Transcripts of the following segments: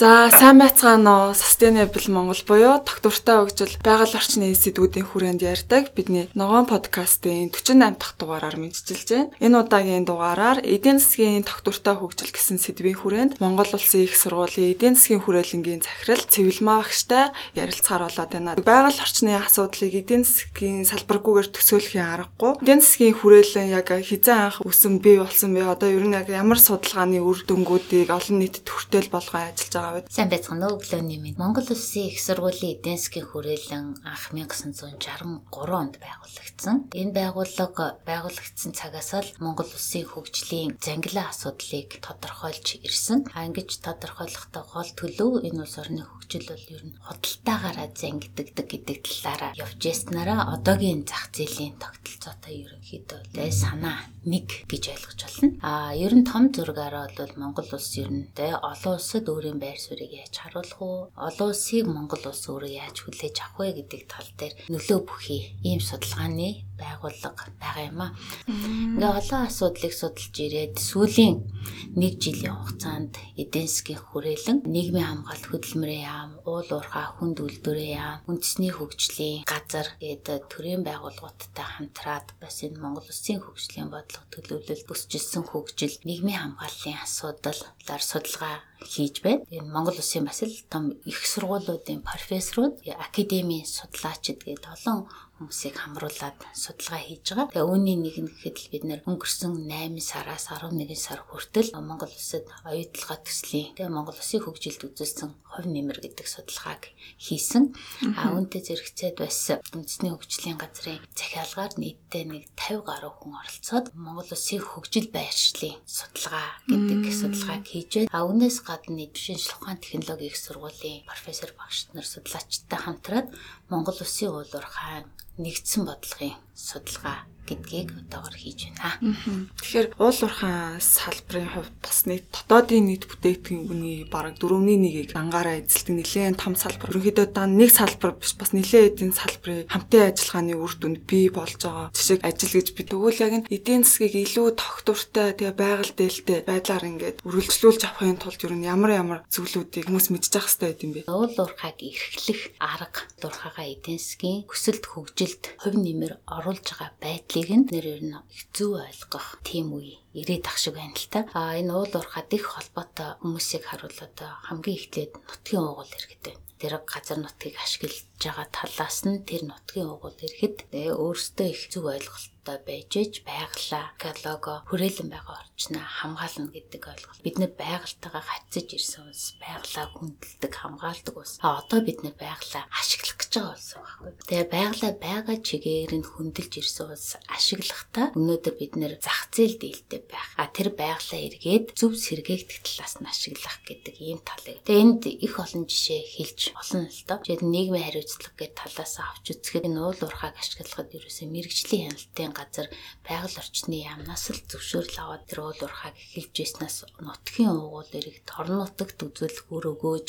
За сайн байцгаана уу? Sustainable Монгол буюу доктортой хөгжил байгаль орчны сэдвүүдийн хүрээнд ярьдаг бидний ногоон подкастын 48 дахь дугаараар мэдчилж байна. Энэ удаагийн дугаараар эдийн засгийн доктортой хөгжил гэсэн сэдвийн хүрээнд Монгол Улсын их сургуулийн эдийн засгийн хүрээлэнгийн захирал Цэвэлмаа багштай ярилцахаар болоод байна. Байгаль орчны асуудлыг эдийн засгийн салбаргүйгээр төсөөлөхийн аргагүй. Эдийн засгийн хүрээлэн яг хизээ анх өсөн бий болсон бэ? Одоо ер нь яг ямар судалгааны үр дүнгуудыг олон нийтэд хүртэл болгон ажиллаж байгаа аавд. Сайн байцгаана уу өглөөний минь. Монгол Улсын их сургуулийн эдийн засгийн хүрээлэн анх 1963 онд байгуулагдсан. Энэ байгууллага байгуулагдсан цагаас л Монгол Улсын хөгжлийн зангилаа асуудлыг тодорхойлж ирсэн. А ингэж тодорхойлохдоо гол төлөв энэ улс орны хөгжил бол ер нь худалдаагаараа зангиддаг гэдэг талаараа явж яснараа одоогийн зах зээлийн тогтолцоотой ерөнхийдөө санаа нэг гэж ойлгож байна. А ер нь том зургаараа бол Монгол улс ер нь тэ олон улсад өөрийн байр суурийг яаж харуулах уу? Олон улсыг Монгол улс өөрөө яаж хүлээж авах вэ гэдэг тал дээр нөлөө бүхий ийм судалгааны байгууллага байгаа юм аа. Ингээ олон асуудлыг судалж ирээд сүүлийн нэг жилийн хугацаанд эдийн засгийн хүрээлэн нийгмийн хамгаалалт хөдөлмөрийн яам, уул уурхай хүнд үйлдвэрийн яам, үндэсний хөгжлийн газар гэдэг төрийн байгууллагуудтай хамтраад бас энэ Монгол Улсын хөгжлийн бодлого төлөвлөлт бүсчилсэн хөгжил, нийгмийн хамгааллын асуудаллаар судалгаа хийж байна. Энэ Монгол Улсын бас л том их сургуулиудын профессорууд, академийн судлаачид гээд олон хүмүүсийг хамруулад судалгаа хийж байгаа. Тэгээ үүний нэг нь гэхэд л бид нэр өнгөрсөн 8 сараас 11 сар хүртэл Монгол улсад оюутлага төслийн тэгээ Монгол улсын хөгжилд үзүүлсэн хувь нэмэр гэдэг судалгааг хийсэн. А үүнтэй зэрэгцээд бас үндэсний хөгжлийн газрын захиалгаар нийтдээ нэг 50 гаруй хүн оролцоод Монгол улсын хөгжил байршлын судалгаа гэдэг судалгааг хийж байна. А үүнээс гадна шинжлэх ухаан технологийн их сургуулийн профессор багш нар судлаачтай хамтраад Монгол улсын уулуур хаан нэгдсэн бодлогын судалгаа гэдгийг одоогор хийж байна. Тэгэхээр уул уурхайн салбарын хувьд бас нийт дотоодын нийт бүтээгдэхүүний бараг 4-ний 1-ийг ангаараа эзэлдэг нэлээд том салбар. Ерөнхийдөө дан нэг салбар биш бас нэлээд эдийн салбарын хамтын ажиллагааны үр дүнд бий болж байгаа. Жишээг ажил гэж би тэгвэл яг нь эдийн засгийг илүү тогтвортой тэгээ байгаль дээлтэй байдлаар ингээд үргэлжлүүлж авахын тулд ер нь ямар ямар зүйлүүдийг хүмүүс мэдчих хэрэгтэй байд юм бэ? Уул уурхайг эрхлэх арга, уурхайгаа эдийн засгийн хүсэлт хөгжилд хувь нэмэр оруулж байгаа байдлыг гэдгийг нь нэр ер нь хэцүү ойлгох тийм үе ирээд ах шиг байна л та. А энэ уул уурхад их холбоотой хүмүүсийг харуулад хамгийн эхлээд нутгийн уугуул иргэд байна. Тэр газар нутгийг ашиглаж байгаа талаас нь тэр нутгийн уугуул ирэхэд өөрсдөө их зүг ойлголт одоо байж ээж байглаа каталого хүрээлэн байгаа орчноо хамгаална гэдэг ойлголт. Бид нэр байгальтайгаа хатсаж ирсэн ус байглаа хүндэлдэг хамгаалдаг ус. А одоо бид нэр байглаа ашиглах гэж байгаа болсон байхгүй. Тэгээ байглаа байгаа чигээр нь хүндэлж ирсэн ус ашиглахдаа өнөөдөр бид нэр зах зээл дийлтэй байх. А тэр байглаа эргээд зөв сэргээгдэх талаас нь ашиглах гэдэг ийм талыг. Тэгээ энд их олон жишээ хэлж болно л доо. Жишээд нийгмийн хариуцлага гэдэг талаас авч үзэхэд энэ уул уурхайг ашиглахад ерөөсөө мэрэгжлийн хяналтын газар байгаль орчны яамнаас л зөвшөөрөл аваад тэр уул уурхайг эхэлж ирснээс нутгийн уугуул эрэгт орон нутагт үзүүлэх үр өгөөж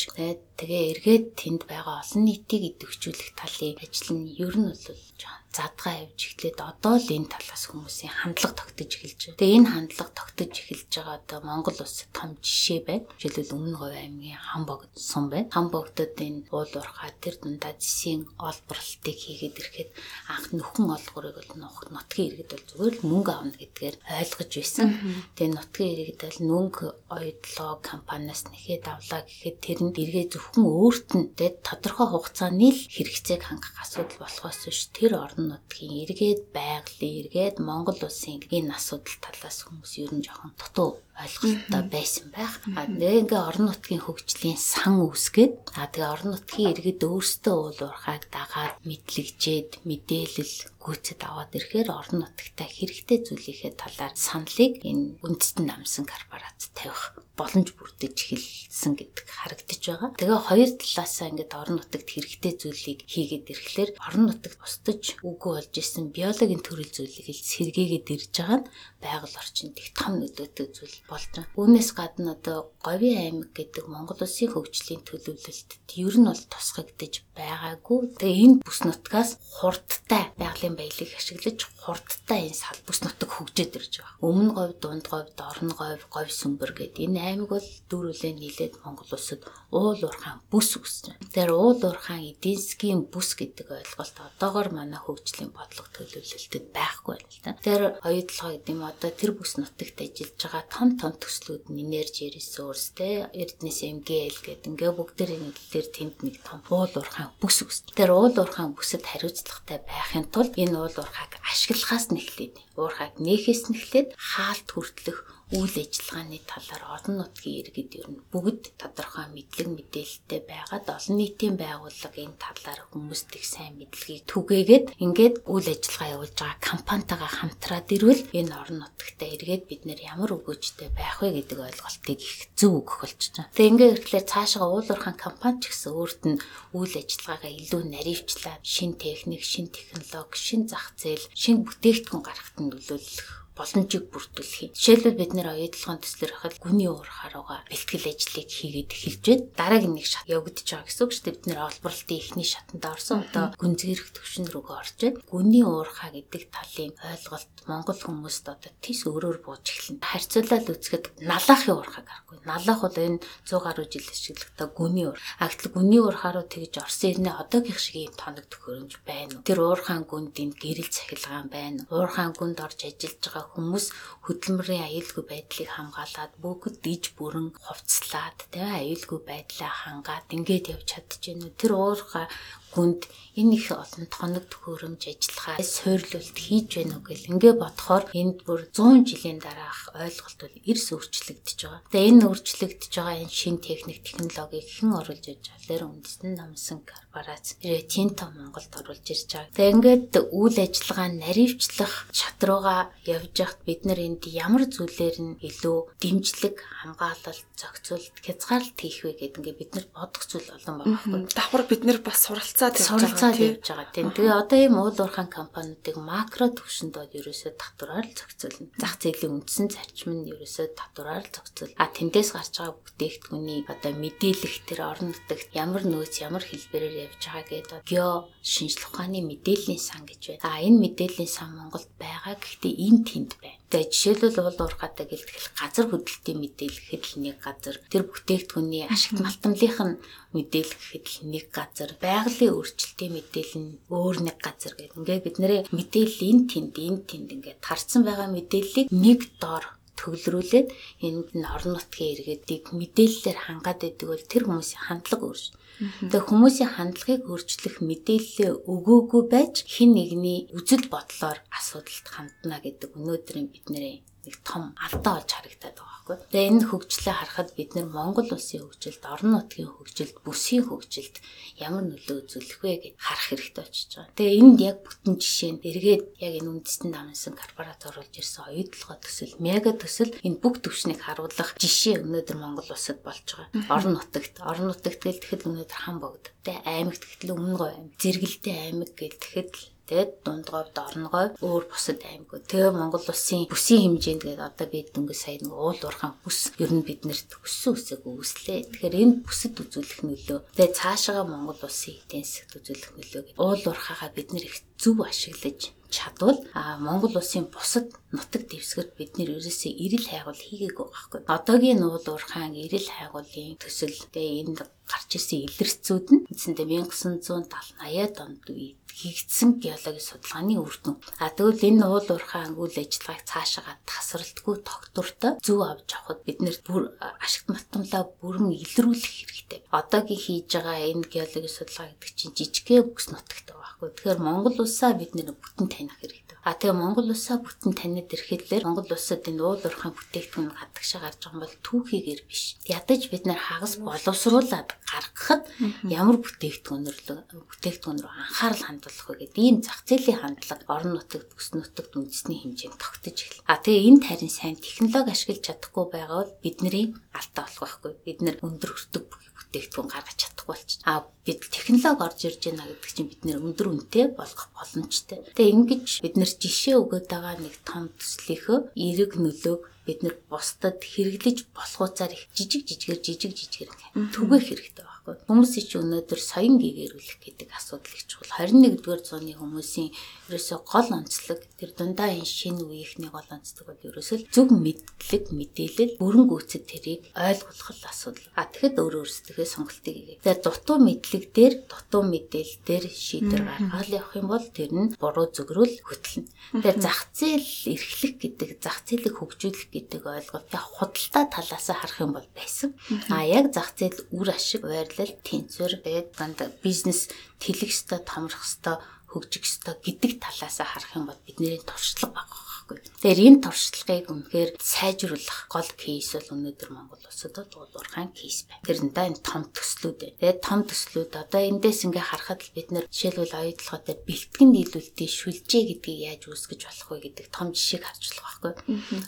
тэгээ эргээд тэнд байгаа олон нийтийг идэвхжүүлэх талын ажил нь ер нь бол жоон задгаа явж эхлээд одоо л энэ талаас хүмүүсийн хандлага тогтож эхэлж байна. Тэгээ энэ хандлага тогтож эхэлж байгаа одоо Монгол улсад том жишээ байна. Жишээлбэл Өмнө Говь аймгийн Хамбогд сум байна. Хамбогдод энэ уул уурхай тэр дундаа зэсийн олборлтыг хийгээд ирэхэд анх нөхөн олгорыг бол нутгийн иргэд бол зүгээр л мөнгө авна гэдгээр ойлгож байсан. Тэгээ нутгийн иргэд бол мөнгө оюутлоо компаниас нэхэд авлаа гэхэд тэр нь эргээ зөвхөн өөрт нь тэ тодорхой хугацааны л хэрэгцээг хангах асуудал болохоос биш тэр орн орон нутгийн эргээд байгалийн эргээд Монгол улсын энэ асуудал талаас хүмүүс ер нь жоохон дутуу ойлголттой байсан байх. А нэг ингээ орон нутгийн хөгжлийн сан үүсгээд а тэгээ орон нутгийн иргэд өөрсдөө уул уурхайг дагаад мэдлэгжээд мэдээлэл гүйцэд аваад ирэхээр орон нутагтаа хэрэгтэй зүйлийнхээ талаар саналыг энэ үндэстэн намсан корпорац тавих боломж бүрдэж эхэлсэн гэдэг харагдаж байгаа. Тэгээ хоёр талаасаа ингээд орон нутагт хэрэгтэй зүйлийг хийгээд ирэхлээр орон нутагт устж үгүй болж исэн биологийн төрөл зүйлийг л сэргээгээд ирж байгаа нь байгаль орчинд их том нөлөөтэй зүйл болж байгаа. Үүнээс гадна одоо Говийн аймаг гэдэг Монгол улсын хөгжлийн төлөвлөлтөд ер нь бол тусгагдж байгаагүй. Тэгээ энэ бүс нутгаас хурдтай байгалийн баялаг ашиглаж хурдтай энэ сал бүс нутаг хөгжөөд ирж байгаа. Өмнө говь, дунд говь, дорн говь, говь сүмбэр гэдэг энэ аймаг бол дөрвөлээ нийлээд Монгол улсад уул уурхаан бүс үсэж байна. Тэгэхээр уул уурхаан эдийн засгийн бүс гэдэг ойлголт одоогор манай хөгжлийн бодлого төлөвлөлтөд байхгүй л да. Тэгэхээр оюутлага гэдэг юм одоо тэр бүс нутагт ажиллаж байгаа том том төслүүд нь энержи ресурс те эрдэнэс МГЛ гэдэг ингээ бүгдээрийн нийлэлээр тэнд нэг том уул уурхаан бүс үсэж. Тэгэхээр уул уурхаан бүсэд хариуцлагатай байхын тулд энэ уул уурхааг ашиглахаас нэхлээд уурхааг нээхээс нэхлээд хаалт хүртлэх үйл ажиллагааны талаар олон нутгийн иргэд ер нь бүгд тодорхой мэдлэг мэдээлэлтэй байгаад олон нийтийн байгууллага энэ талаар хүмүүст их сайн мэдлэгийг түгээгээд ингээд үйл ажиллагаа явуулж байгаа компанитайгаа хамтраад ирвэл энэ орон нутагтаа эргээд бид нэр ямар өгөөжтэй байх вэ гэдэг ойлголтыг их зөв өгөх болчихж байгаа. Тэгээ ингээд ирэхлээр цаашаа уулуурхан компани ч гэсэн өөрт нь үйл ажиллагаагаа илүү наривчлаад шин техник, шин технологи, шин зах зээл, шин бүтээгдэхүүн гаргахад нөлөөлөх боломжийг бүрдүүлэх юм. Жишээлбэл бид нэр оюутлогын төслөр хахад гүний уур харууга бэлтгэл ажлыг хийгээд эхэлжээд дараагийн нэг шат явагдаж байгаа гэсэн үг шүү дээ. Бид нэр олборлтын эхний шатанд орсон одоо гүнзгийрэх төвшин рүүгээ орчээд гүний уурхаа гэдэг талын ойлголт Монгол хүмүүст одоо тис өрөөр бууж эхэлнэ. Харьцуулаад үзэхэд налаахын уурхаг аргагүй. Налаах бол энэ 100 гаруй жил ашиглагдаг гүний уур. Агтл гүний уурхааруу тэгж орсон ирнэ одоогийн шиг юм тоног төхөөрөмж байна уу? Тэр уурхаан гүнд энэ гэрэл цахилгаан байна. Уурхаан гүнд орж ажиллаж байгаа хүмүүс хөдөлмөрийн аюулгүй байдлыг хамгаалаад бүгд диж бүрэн хувцлаад тэ аюулгүй байдлаа хангаад ингээд явж чадчихэв. Тэр уурхаа гүнд энэ их олон тоног төхөөрөмж ажиллахаа сойрлуулт хийж байна уу гэл ингээ бодохоор энд бүр 100 жилийн дараах ойлголт бол эрс өөрчлөгдөж байгаа. Тэгээ энэ өөрчлөгдөж байгаа энэ шин техник технологиг хэн оруулж иж байгаа? Лэр үндэстэн намсан корпорац Тинто Монголд оруулж ирж байгаа. Тэгээ ингээд үйл ажиллагаа наривчлах шатрууга явж яхад бид нар энд ямар зүйлээр нь илүү дэмжлэг хамгаалалт зохицуулт хязгаарлалт хийх вэ гэдэг ингээ бид нар бодох зүйл олон байхгүй. Давхар бид нар бас суралц суралцаад явж байгаа тийм. Тэгээ одоо ийм уул уурхайн компаниудыг макро төвшөнд бол ерөөсөө татвараар л зохицуулна. Зах зээлийн үндсэн зарчим нь ерөөсөө татвараар л зохицуул. А тэндээс гарч байгаа бүтээгдэхүүний одоо мэдээлэх тэр орон нутагт ямар нөөц ямар хэлбэрээр явж байгаа гэдэг гео шинжлэх ухааны мэдээллийн сан гэж байна. А энэ мэдээллийн сан Монголд байгаа гэхдээ энэ тэнд байна. Тэгээ жишээлбэл уул уурхаатай гэлтгэл газар хөдлөлтийн мэдээлэхэд л нэг газар тэр бүтээгдэхүүний ашигт малтамлынх нь мэдээлэхэд л нэг газар байгалийн өөрчлөлтийн мэдээлэл нь өөр нэг газар гэдэг. Ингээд бид нэрээ мэдээлэл энэ тэнд энэ тэнд ингээд тарцсан байгаа мэдээллийг нэг доор төвлөрүүлээд энд нь орон нутгийн иргэдийг мэдээллээр хангаад байдаг бол тэр хүмүүсийн хандлага өөрчлө. Тэгээ хүмүүсийн хандлагыг өөрчлөх мэдээлэл өгөөгүй байж хин нэгний үзэл бодлоор асуудалд хандна гэдэг өнөөдрийн бидний нэг том алдаа болж харагдаад байгаа байхгүй. Тэгээ энэ хөгжлөө харахад бид нар Монгол улсын хөгжилд, орон нутгийн хөгжилд, бүсийн хөгжилд ямар нөлөө үзүүлэх вэ гэж харах хэрэгтэй болчихж байгаа. Тэгээ энд яг бүтэн жишээ нь эргээд яг энэ үндэстэн намсан корпорац оруулж ирсэн оюутлогоо төсөл, мега төсөл энэ бүх төвшнийг харуулах жишээ өнөөдөр Монгол улсад болж байгаа. Орон нутагт, орон нутагт гэлтэхэд өнөөдөр хам богд. Тэгээ аймагт гэтэл өмнө гой аймаг, зэрэгэлдээ аймаг гэлтэхэд Тэгээд дундговь, дорногой өөр бусад аймагуд. Тэгээ Монгол улсын бүсийн хэмжээнд тэгээд одоо бид дөнгөж сая нэг уул уурхаан бүс ер нь биднэрт өссөн үсэг үүслээ. Тэгэхээр энэ бүсэд үзүүлэх нөлөө. Тэгээд цаашаа Монгол улсын эдийн засгт үзүүлэх нөлөө. Уул уурхаагаа бид нэр их зөв ашиглаж чадвал а Монгол улсын бусад нутаг дэвсгэр бид нэр ерөөсөө ирэл хайгуул хийгээгүй байхгүй. Одоогийн нуул уурхаан ирэл хайгуулын төсөл тэгээ энд гарч ирсэн илэрцүүд нь эцэндээ 1970 80-аад онд үед хийгдсэн геологийн судалгааны үр дүн. А тэгвэл энэ уул уурхай ангуул ажиллагааг цаашаа тасралтгүй тогтвортой зөв авч авахд бид нэр бүр ашигт матамлаа бүрэн илрүүлэх хэрэгтэй. Одоогийн хийж байгаа энэ геологийн судалгаа гэдэг чинь жижигхэн бүс нутагт байхгүй. Тэгэхээр Монгол улсаа бид нэр бүтэн таних хэрэгтэй. А тэгээ Монгол улсаа бүтэн таниад ирэхлээр Монгол улсад энэ уул уурхайн бүтээгдэхүүн гадагшаа гарч байгаа бол түүхийгээр биш. Ядаж бид нэр хагас боловсруулад гаргахад ямар бүтээгдэхүүнөр бүтээгдэхүүн рүү анхаарал хандуулах вэ гэдэг ийм зах зээлийн хандлага орон нутагт бүс нутагт үндэсний хэмжээнд тогтож эхэлнэ. А тэгээ энэ тарин сайн технологи ашиглаж чадахгүй байгаа бол бидний алдаа болох байхгүй. Бид нэр өндөр өртөг бүтээгдэхүүн гаргаж чадахгүй болчих. А бид технологи орж ирж байна гэдэг чинь бид нэр өндөр үнэтэй болгох боломжтой. Тэгээ ингэж бид нэр жишээ өгöd байгаа нэг том төслийнхөө эерэг нөлөөг бид нэр бусдад хэрэглэж болохуцаар их жижиг жижигээр жижиг жижигээр түгээх хэрэгтэй байхгүй. Хүмүүсийн чи өнөөдөр соён гэгэрүүлэх гэдэг асуудал их чухал. 21-р зууны хүмүүсийн ерөөсөө гол онцлог тэр дундаа энэ шинэ үеийнхний гол онцлог бол ерөөсөө зөв мэдлэг мэдээлэл бүрэн гүйцэд тэрийг ойлгох асуудал. А тэгэхэд өөр өөрсдөө сонголтыг хийгээ. Тэгэхээр дутуу мэдлэг дээр дутуу мэдээлэл дээр шийдвэр гаргаад явах юм бол тэр нь буруу зөвгөрөл хөтлөнө. Тэгэхээр зах зээл эрхлэх гэдэг зах зээлийг хөгжүүлэх гэдэг ойлголт яг худалдаа талаас харах юм бол байсан. А яг зах зээл үр ашиг байрлал тэнцвэр тэгээд дандаа бизнес тэлэх ёстой томрох ёстой хөгжих ёстой гэдэг талаас харах юм бол бидний туршлага байгаа байхгүй. Тэгэхээр энэ туршлагыг үнэхээр сайжруулах гол кейс бол өнөөдөр Монгол улсад бол ургаан кейс байна. Тэрнээ энэ том төслүүд байна. Тэгээд том төслүүд одоо эндээс ингээ харахад л бид нэр жишээлбэл оюутлогоо дээр бэлтгэн нийлүүлэлтийн шүлжээ гэдгийг яаж үүсгэж болох вэ гэдэг том жишээг харж болох байхгүй.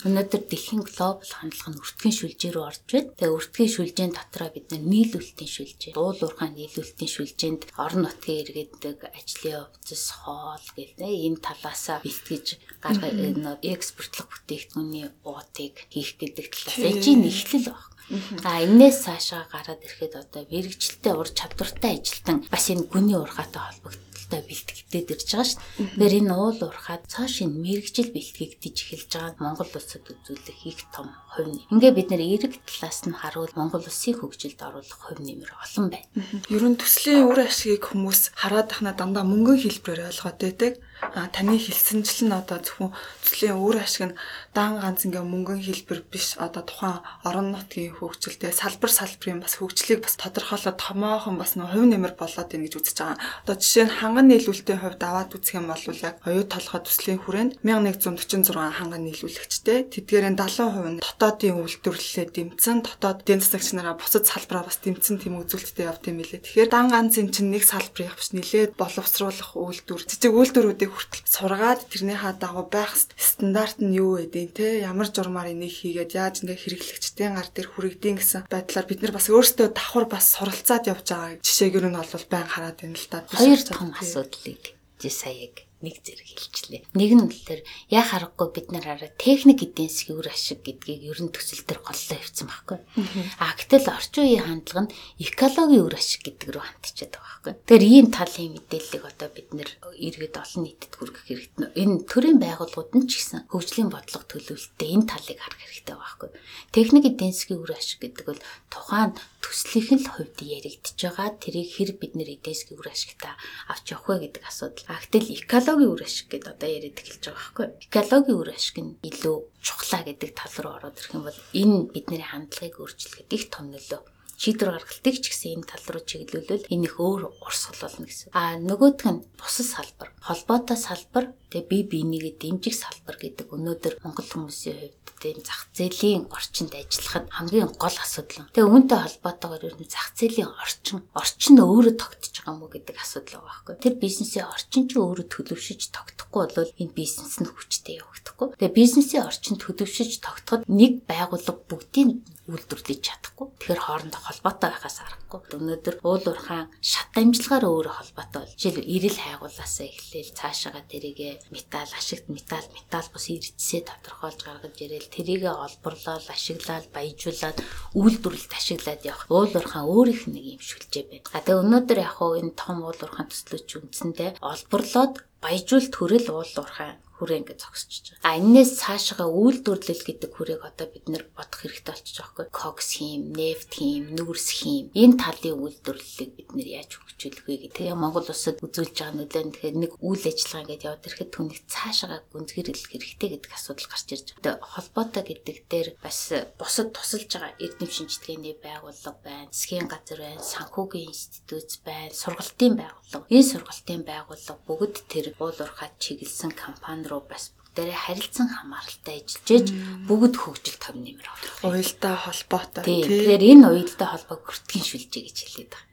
Өнөөдөр дэлхийн глобал хандлага нь өртгөн шүлжээ рүү орж байна. Тэгээд өртгөн шүлжээний дотроо бид нийлүүлэлтийн шүлжээ, дуул уурхайн нийлүүлэлтийн шүлжээнд орон нутгийн иргэдэг ажлын хувцас, хоол гэх энэ талаасаа бэлтгэж гаргаж экспортлох бүтээгдэхүүний уутыг хийх гэдэг талаас эжийн эхлэл баг. А энээс цаашаа гараад ирэхэд одоо мэрэгчлээ ур чадвартай ажилтан бас энэ гүний урхаатай холбогдолтой бэлтгэгдээд ирж байгаа шүү дээ. Тэгэхээр энэ уул урхаад цааш энэ мэрэгжил бэлтгэгдэж эхэлж байгаа Монгол улсад үзүүлэх их том хувь. Ингээ бид нэр эрэг талаас нь харуул Монгол улсыг хөгжилд оруулах хувь нэмэр олон байна. Ер нь төслийн үр ашгийг хүмүүс хараад тахна дандаа мөнгөн хэлбэрээр ойлгоод байдаг таны хэлсэнчл нь одоо зөвхөн төслийн өөр ашиг нь дан ганц ингээ мөнгөн хэлбэр биш одоо тухайн орон нутгийн хөгжилтэй салбар салбарын бас хөгжлийг бас тодорхойлоод томоохон бас нөө хувь нэмэр болоод ийн гэж үзэж байгаа. Одоо жишээ нь ханган нийлүүлэлтийн хувьд аваад үзэх юм бол яг оюу толгой төслийн хүрээнд 1146 ханган нийлүүлэгчтэй тэдгээрийн 70% нь дотоодын үйлдвэрлэлээ дэмцэн дотоод эдийн засагч нараа бусад салбараа бас дэмцэн тийм үзүүлэлттэй явд юм билээ. Тэгэхээр дан ганцын чинь нэг салбарыг биш нилээд боловсруулах үйлдвэр жижиг үйлдвэрүүдийг хүртэл сургаад тэрнийхээ дагуу байх стандарт нь юу вэ те ямар журмаар энийг хийгээд яаж ингээ хэрэглэгчдийн гар дээр хүрэгдэе гэсэн байдлаар бид нар бас өөрсдөө давхар бас суралцаад явж байгаа жишээгээр нь бол байн хараад байна л да. Хоёр том асуудлыг жи саяг нэг зэрэг хэлчлээ. Нэг нь үлээр яа харахгүй бид нар хараа техник эдийн засгийн үр ашиг гэдгийг ер нь төсөл төр голлоо явцсан байхгүй. А гэтэл орчин үеийн хандлага нь экологийн үр ашиг гэдэг рүү хандчихад байгаа байхгүй. Тэгэхээр ийм талын мэдээллийг одоо бид нэр иргэд олон нийтэд хүргэх хэрэгтэй. Энэ төрийн байгууллагууд нь ч гэсэн хөгжлийн бодлого төлөвлөлтөд энэ талыг харах хэрэгтэй байхгүй. Техник эдийн засгийн үр ашиг гэдэг бол тухайн төслийнх нь л хувьд яригдж байгаа. Тэрийг хэр бид нэр эдийн засгийн үр ашигтаа авч явах вэ гэдэг асуудал. А гэтэл экологийн үр ашиг гэдэг одоо яриад эхэлж байгаа байхгүй. Экологийн үр ашиг нь илүү чухлаа гэдэг тал руу ороод ирэх юм бол энэ бидний хандлагыг өөрчлөхөд их том нөлөө шийдвэр гаргалтыг ч гэсэн энэ тал руу чиглүүлвэл энэ их өөр урсгал болно гэсэн. А нөгөөх нь бусад салбар, холбоотой салбар, тэгээ бие биенийгээ дэмжих салбар гэдэг өнөөдөр Монгол хүмүүсийн хувьд тийм зах зээлийн орчинд ажиллахад хамгийн гол асуудал. Тэгээ үүнтэй холбоотойгоор ер нь зах зээлийн орчин, орчин өөрөө тогтож байгаа мó гэдэг асуудал байгаа байхгүй. Тэр бизнесийн орчин ч өөрөө төлөвшөж тогтохгүй бол энэ бизнес нь хүчтэй явагдахгүй. Тэгээ бизнесийн орчин төлөвшөж тогтоход нэг байгууллага бүгдийн үйлдвэрлэж чадахгүй. Тэгэхээр хоорондоо холбоотой байхаас аргагүй. Өнөөдөр уул уурхаан шат дамжлагаар өөрөө холбоотой бол жишээл ирэл хайгуулаасаа эхлээл цаашаага тэрийгэ металл, ашигт металл, металл бус иргэдсээ тодорхойлж гаргаж ирээл тэрийгэ олборлоод, ашиглаад, баяжуулаад үйлдвэрлэлд ашиглаад явах. Уул уурхаан өөрийнх нь нэг юм шүлжээ байна. А тэгээ өнөөдөр яг хуу энэ том уул уурхаан төслөч үндсэндээ олборлоод баяжуулт хүрэл уул уурхаан хүрээ ингээд зогсчихж байгаа. А энээс цаашаа үйлдвэрлэл гэдэг хүрээг одоо бид нэр бодох хэрэгтэй болчих жоохгүй. Кокс хийм, нефт хийм, нүрс хийм. Энэ талын үйлдвэрлэлийг бид нэр яаж хөгжүүлэх вэ гэх. Тэгээ Монгол улсад үзүүлж байгаа нөлөө нь тэгэхээр нэг үйл ажиллагаа ингээд яваад ирэхэд түүнийг цаашаа гүнзгийрлэх хэрэгтэй гэдэг асуудал гарч ирж байгаа. Тэгээ холбоотой гэдэг дээр бас бусад тусалж байгаа эрдэм шинжилгээний байгууллага байна, засгийн газар байна, санхүүгийн институт байна, сургалтын байгууллага. Энэ сургалтын байгууллага бүгд тэр уул уурхай чиглэсэн компани руу бас бүгдээрээ харилцан хамааралтай ажиллаж бүгд хөгжил том нэмэр авах. Уялдаа холбоотой. Тийм. Тэгэхээр энэ уялдаа холбоог хүртгийн шүлжээ гэж хэлээд байгаа.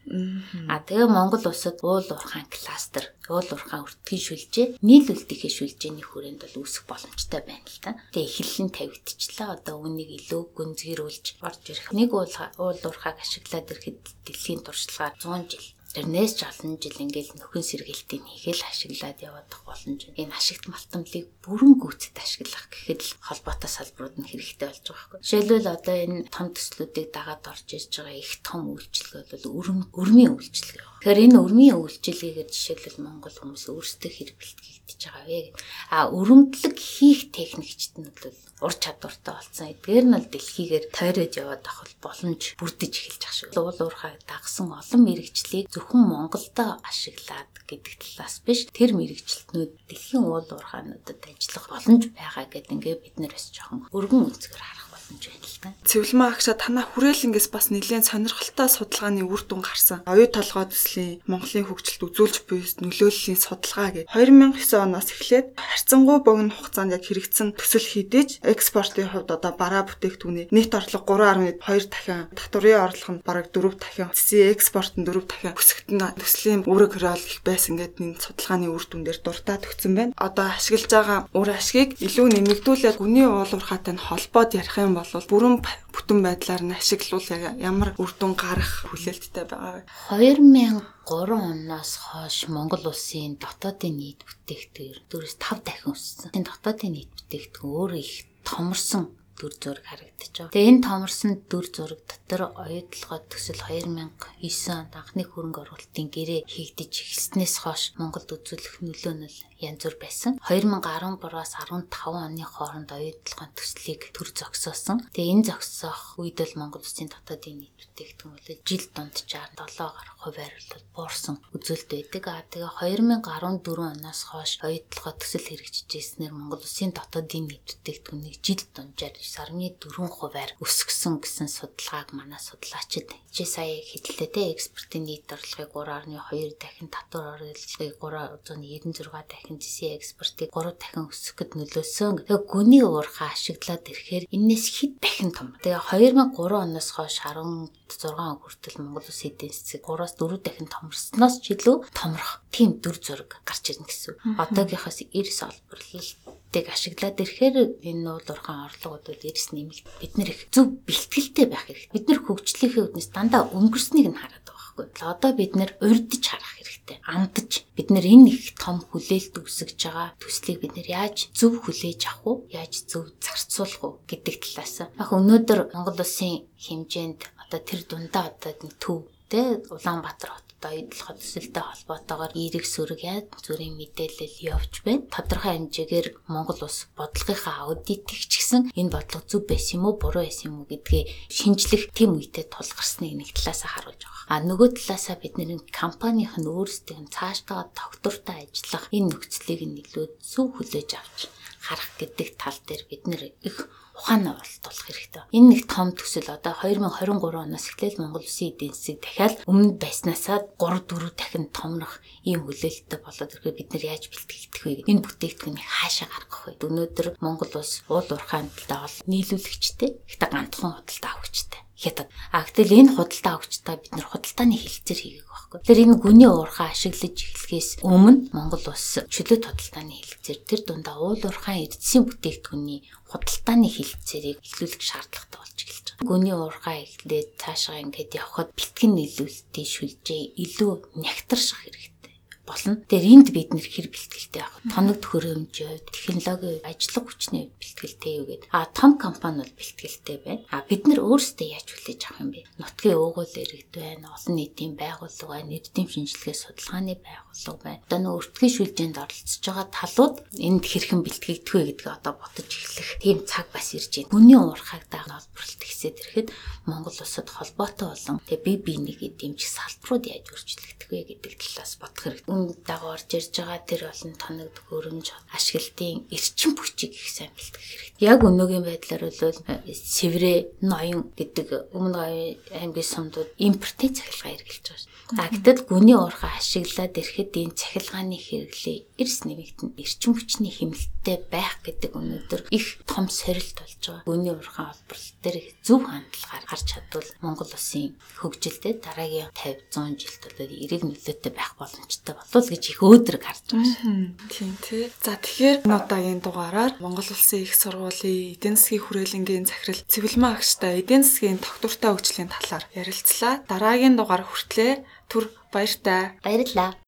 А тэгээ Монгол улсад уул уурхайн кластер, уул уурхайн өртгийн шүлжээ, нийлүүлэлтийн шүлжээний хүрээнд бол үүсэх боломжтой байна л та. Тэгээ эхлэн тавигдчихлаа. Одоо үүнийг илүү гүнзгийрүүлж орж ирэх. Нэг уул уурхайг ашиглаад ирэхэд дэлхийн туршлагаар 100 жил Тэрнээс ч олон жил ингээл нөхөн сэргээлтийг хийгээл ашиглаад явах боломж. Энэ ашигт малтамлыг бүрэн гүйцэд ашиглах гэхэд л холбоотой салбарууд нь хэрэгтэй болж байгаа байхгүй. Жишээлбэл одоо энэ том төслүүдийг дагаад орж ирж байгаа их том үйлчлэг бол өрм өрмийн үйлчлэг. Тэгэхээр энэ өрмийн үйлчлэгээр жишээлбэл Монгол хүмүүс өөрсдөө хэрэглэгдэж байгаа вэ. А өрөмдлөг хийх техникчд нь бол ур чадвартай болсон. Эдгээр нь л дэлхийгээр тойроод яваад авах боломж бүрдэж эхэлж байгаа шүү. Уул уурхай дагсан олон мэрэгчлийг зөвхөн Монголдо ашиглаад гэдэг талаас биш тэр мэрэгчлэтнүүд дэлхийн уул уурхаануудад ажиллах боломж байгаа гэдэг ингээ бид нэр бас жоохон өргөн үнцгэр харах боломж байна л та. Цэвлэмээ агшаа танаа хүрээлэнгээс бас нэлээд сонирхолтой судалгааны үр дүн гарсан. Оюу толгой төслийн Монголын хөгжилд үзүүлж буй нөлөөллийн судалгаа гэж 2009 оноос эхлээд харьцангуй богино хугацаанд яг хэрэгцсэн төсөл хийдэж экспортын хувьд одоо бараа бүтээгдэхүүний нийт орлого 3.2 дахин татврын орлого нь бараг 4 дахин цэсийн экспорт нь 4 дахин өсөлт нь төслийн үүрэг хөрөөл их байсан гэдэг энэ судалгааны үр дүн дээр дуртаад өгсөн байна. Одоо ашиглаж байгаа үр ашгийг илүү нэмэгдүүлээд гүний уулуурхаатай нь холбоод ярих юм бол бүрэн бүтэн байдлаар нь ашиглуул ямар үр дүн гарах хүлээлттэй байгаа вэ? 2003 оноос хойш Монгол улсын дотоодын нийт бүтээгдэхүүн 4-5 дахин өссөн. Энэ дотоодын нийт бүтээгдэхүүн өөрөө их томорсон дүр зураг харагдаж байгаа. Тэгээ энэ томорсон дүр зураг дотор оюутлогоо төсөл 2009 онд анхны хөрөнгө оруулалтын гэрээ хийгдэж эхэлснээс хойш Монголд үзүүлэх нөлөө нь янз бүр байсан. 2013-аас 15 оны хооронд оюутлогын төслийг төр зогсоосон. Тэгээ энэ зогсоох үед л Монгол Улсын дотоодын нийт бүтээгдэхүүн бол жил дунджаар 7 гаруй хувиар бол буурсан үзүүлэлт байдаг. А тэгээ 2014 оноос хойш оюутлогоо төсөл хэрэгжижсэнээр Монгол Улсын дотоодын нийт бүтээгдэхүүнийг жил дунджаар 9.4 хувиар өсгсөн гэсэн судалгааг манай судлаачид чи сая хэллээ те экспортын нийт орлогыг 3.2 дахин татвар орлогыг 396 дахин зэсийн экспортыг 3 дахин өсгөхөд нөлөөсөн. Тэгээ гүний уурхаа ашиглаад ирэхээр энэс хэд дахин том. Тэгээ 2003 оноос хойш 16 он хүртэл Монгол Улс эдийн засаг 3-аас 4 дахин томорсноос ч илүү томрох тийм дүр зураг гарч ирнэ гэсэн. Одоогийнхоос 90 олборлол тийг ашиглаад ирэхээр энэ нуул урхан орлогууд бол эрс нэмэлт бид нэр их зөв бэлтгэлтэй байх хэрэгтэй. Бид нэр хөгжлийнхээ үднэс дандаа өнгөрснийг нь байгаа байхгүй. Одоо бид нэр урьдж харах хэрэгтэй. Амдаж бид нэр энэ их том хүлээлт үүсгэж байгаа төслийг бид нэр яаж зөв хүлээж авах уу? Яаж зөв зарцуулах уу гэдэг талаас. Яг өнөөдөр Монгол улсын хэмжээнд одоо тэр дундаа одоо төв тэ Улаанбаатар хот одоо идэл хөдөлсөлтэй холбоотойгоор эерэг сүрэг яд зүрийн мэдээлэл явж байна. Тодорхой хэмжээгээр Монгол улс бодлогынхаа аудитыг ч гэсэн энэ бодлого зөв байсан юм уу, буруу байсан юм уу гэдгээ шинжлэх тэм үедээ тулгарсныг нэг талаасаа харуулж байгаа. А нөгөө талаасаа бид нэр компанийн өөрсдийн цаашдаа тогтвортой ажиллах энэ нөхцөлийг нь илүү зөв хүлээж авч харах гэдэг тал дээр бид их ухаанаа оролдуулах хэрэгтэй. Энэ нэг том төсөл одоо 2023 оноос эхлээл Монгол Улсын эдийн засаг дахиад өмнө байснасаа 3 4 дахин томрох ийм хүлээлттэй болоод ирэхээр бид нар яаж бэлтгэх вэ? Энэ бүтээгдэхүүнийг хаашаа гаргах вэ? Өнөөдөр Монгол улс уул уурхайн талаа бол нийлүүлэгчтэй, ихтэй ганцхан худалдаа авахчтай хятад. А гэтэл энэ худалдаа авахчтай бид нар худалдааны хилцээр хийгээг байхгүй. Тэгэхээр энэ гүний уурхаа ашиглаж эхлэхээс өмнө Монгол улс чөлөөт худалдааны хилцээр тэр дундаа уул уурхайн эдсийн бүтээгдэхүүний худалдааны хилцээрийг эхлүүлэх шаардлагатай болж эхэлж байгаа. Гүний уурхаа эхлээд цаашаа ингээд явхад бэлтгэн нийлүүлэлтийн шүлжээ илүү нягтрших хэрэгтэй болно. Тэгэхээр энд бид нэр хэр бэлтгэлтэй авах. Тоног төхөөрөмжийн хувьд, технологийн ажлах хүчний бэлтгэлтэй юу гэдэг. А том компани бол бэлтгэлтэй байна. А бид нар өөрсдөө яаж хүлээж авах юм бэ? Нутгийн уугуул иргэд байна, олон нийтийн байгууллага байна, нийтийн шинжилгээ судалгааны байгууллага байна. Одоо нөө өртгийн шүлжээнд оролцож байгаа талууд энд хэрхэн бэлтгэгдэх вэ гэдгийг одоо ботож эхлэх тийм цаг бас ирж байна. Хүний уурхайг дагаа олборлолт гэсээд ирэхэд Монгол улсад холбоотой болон тэгээ бие биенийгээ дэмжих салбарууд яаж өөрчлөгдөх вэ гэдэг талаас бодох хэрэгтэй үнд дагуу орж ирж байгаа тэр олон тоног хөрөмж ашиглалтын эрчим хүчийг их сайн бэлтгэх хэрэгтэй. Яг өнөөгийн байдлаар бол э, Севрэ ноён гэдэг өмнө аймгийн сумдууд импортын цахилгаан хэрэгжилж байгаа. А гэтэл гүний уурхай ашиглаад ирэхэд энэ цахилгааны хэрэглээ эрс нэмэгдэн эрчим хүчний хэмнэлттэй байх гэдэг өнөөдөр их том сорилт болж байгаа. Гүний уурхай олборлол дээр зөв хандлагаар гарч чадвал Монгол улсын хөгжилтэй дараагийн 50 100 жилд бол эрэг нөлөөтэй байх боломжтой болов гэж их өөдрөг харж байгаа. Тийм тий. За тэгэхээр удаагийн дугаараар Монгол улсын их сургуулийн эдийн засгийн хүрээлэнгийн захирал Цэвэлмэн агштай эдийн засгийн тогтвортой хөгжлийн талаар ярилцлаа. Дараагийн дугаар хүртлээр Түр баяртай. Баярлалаа.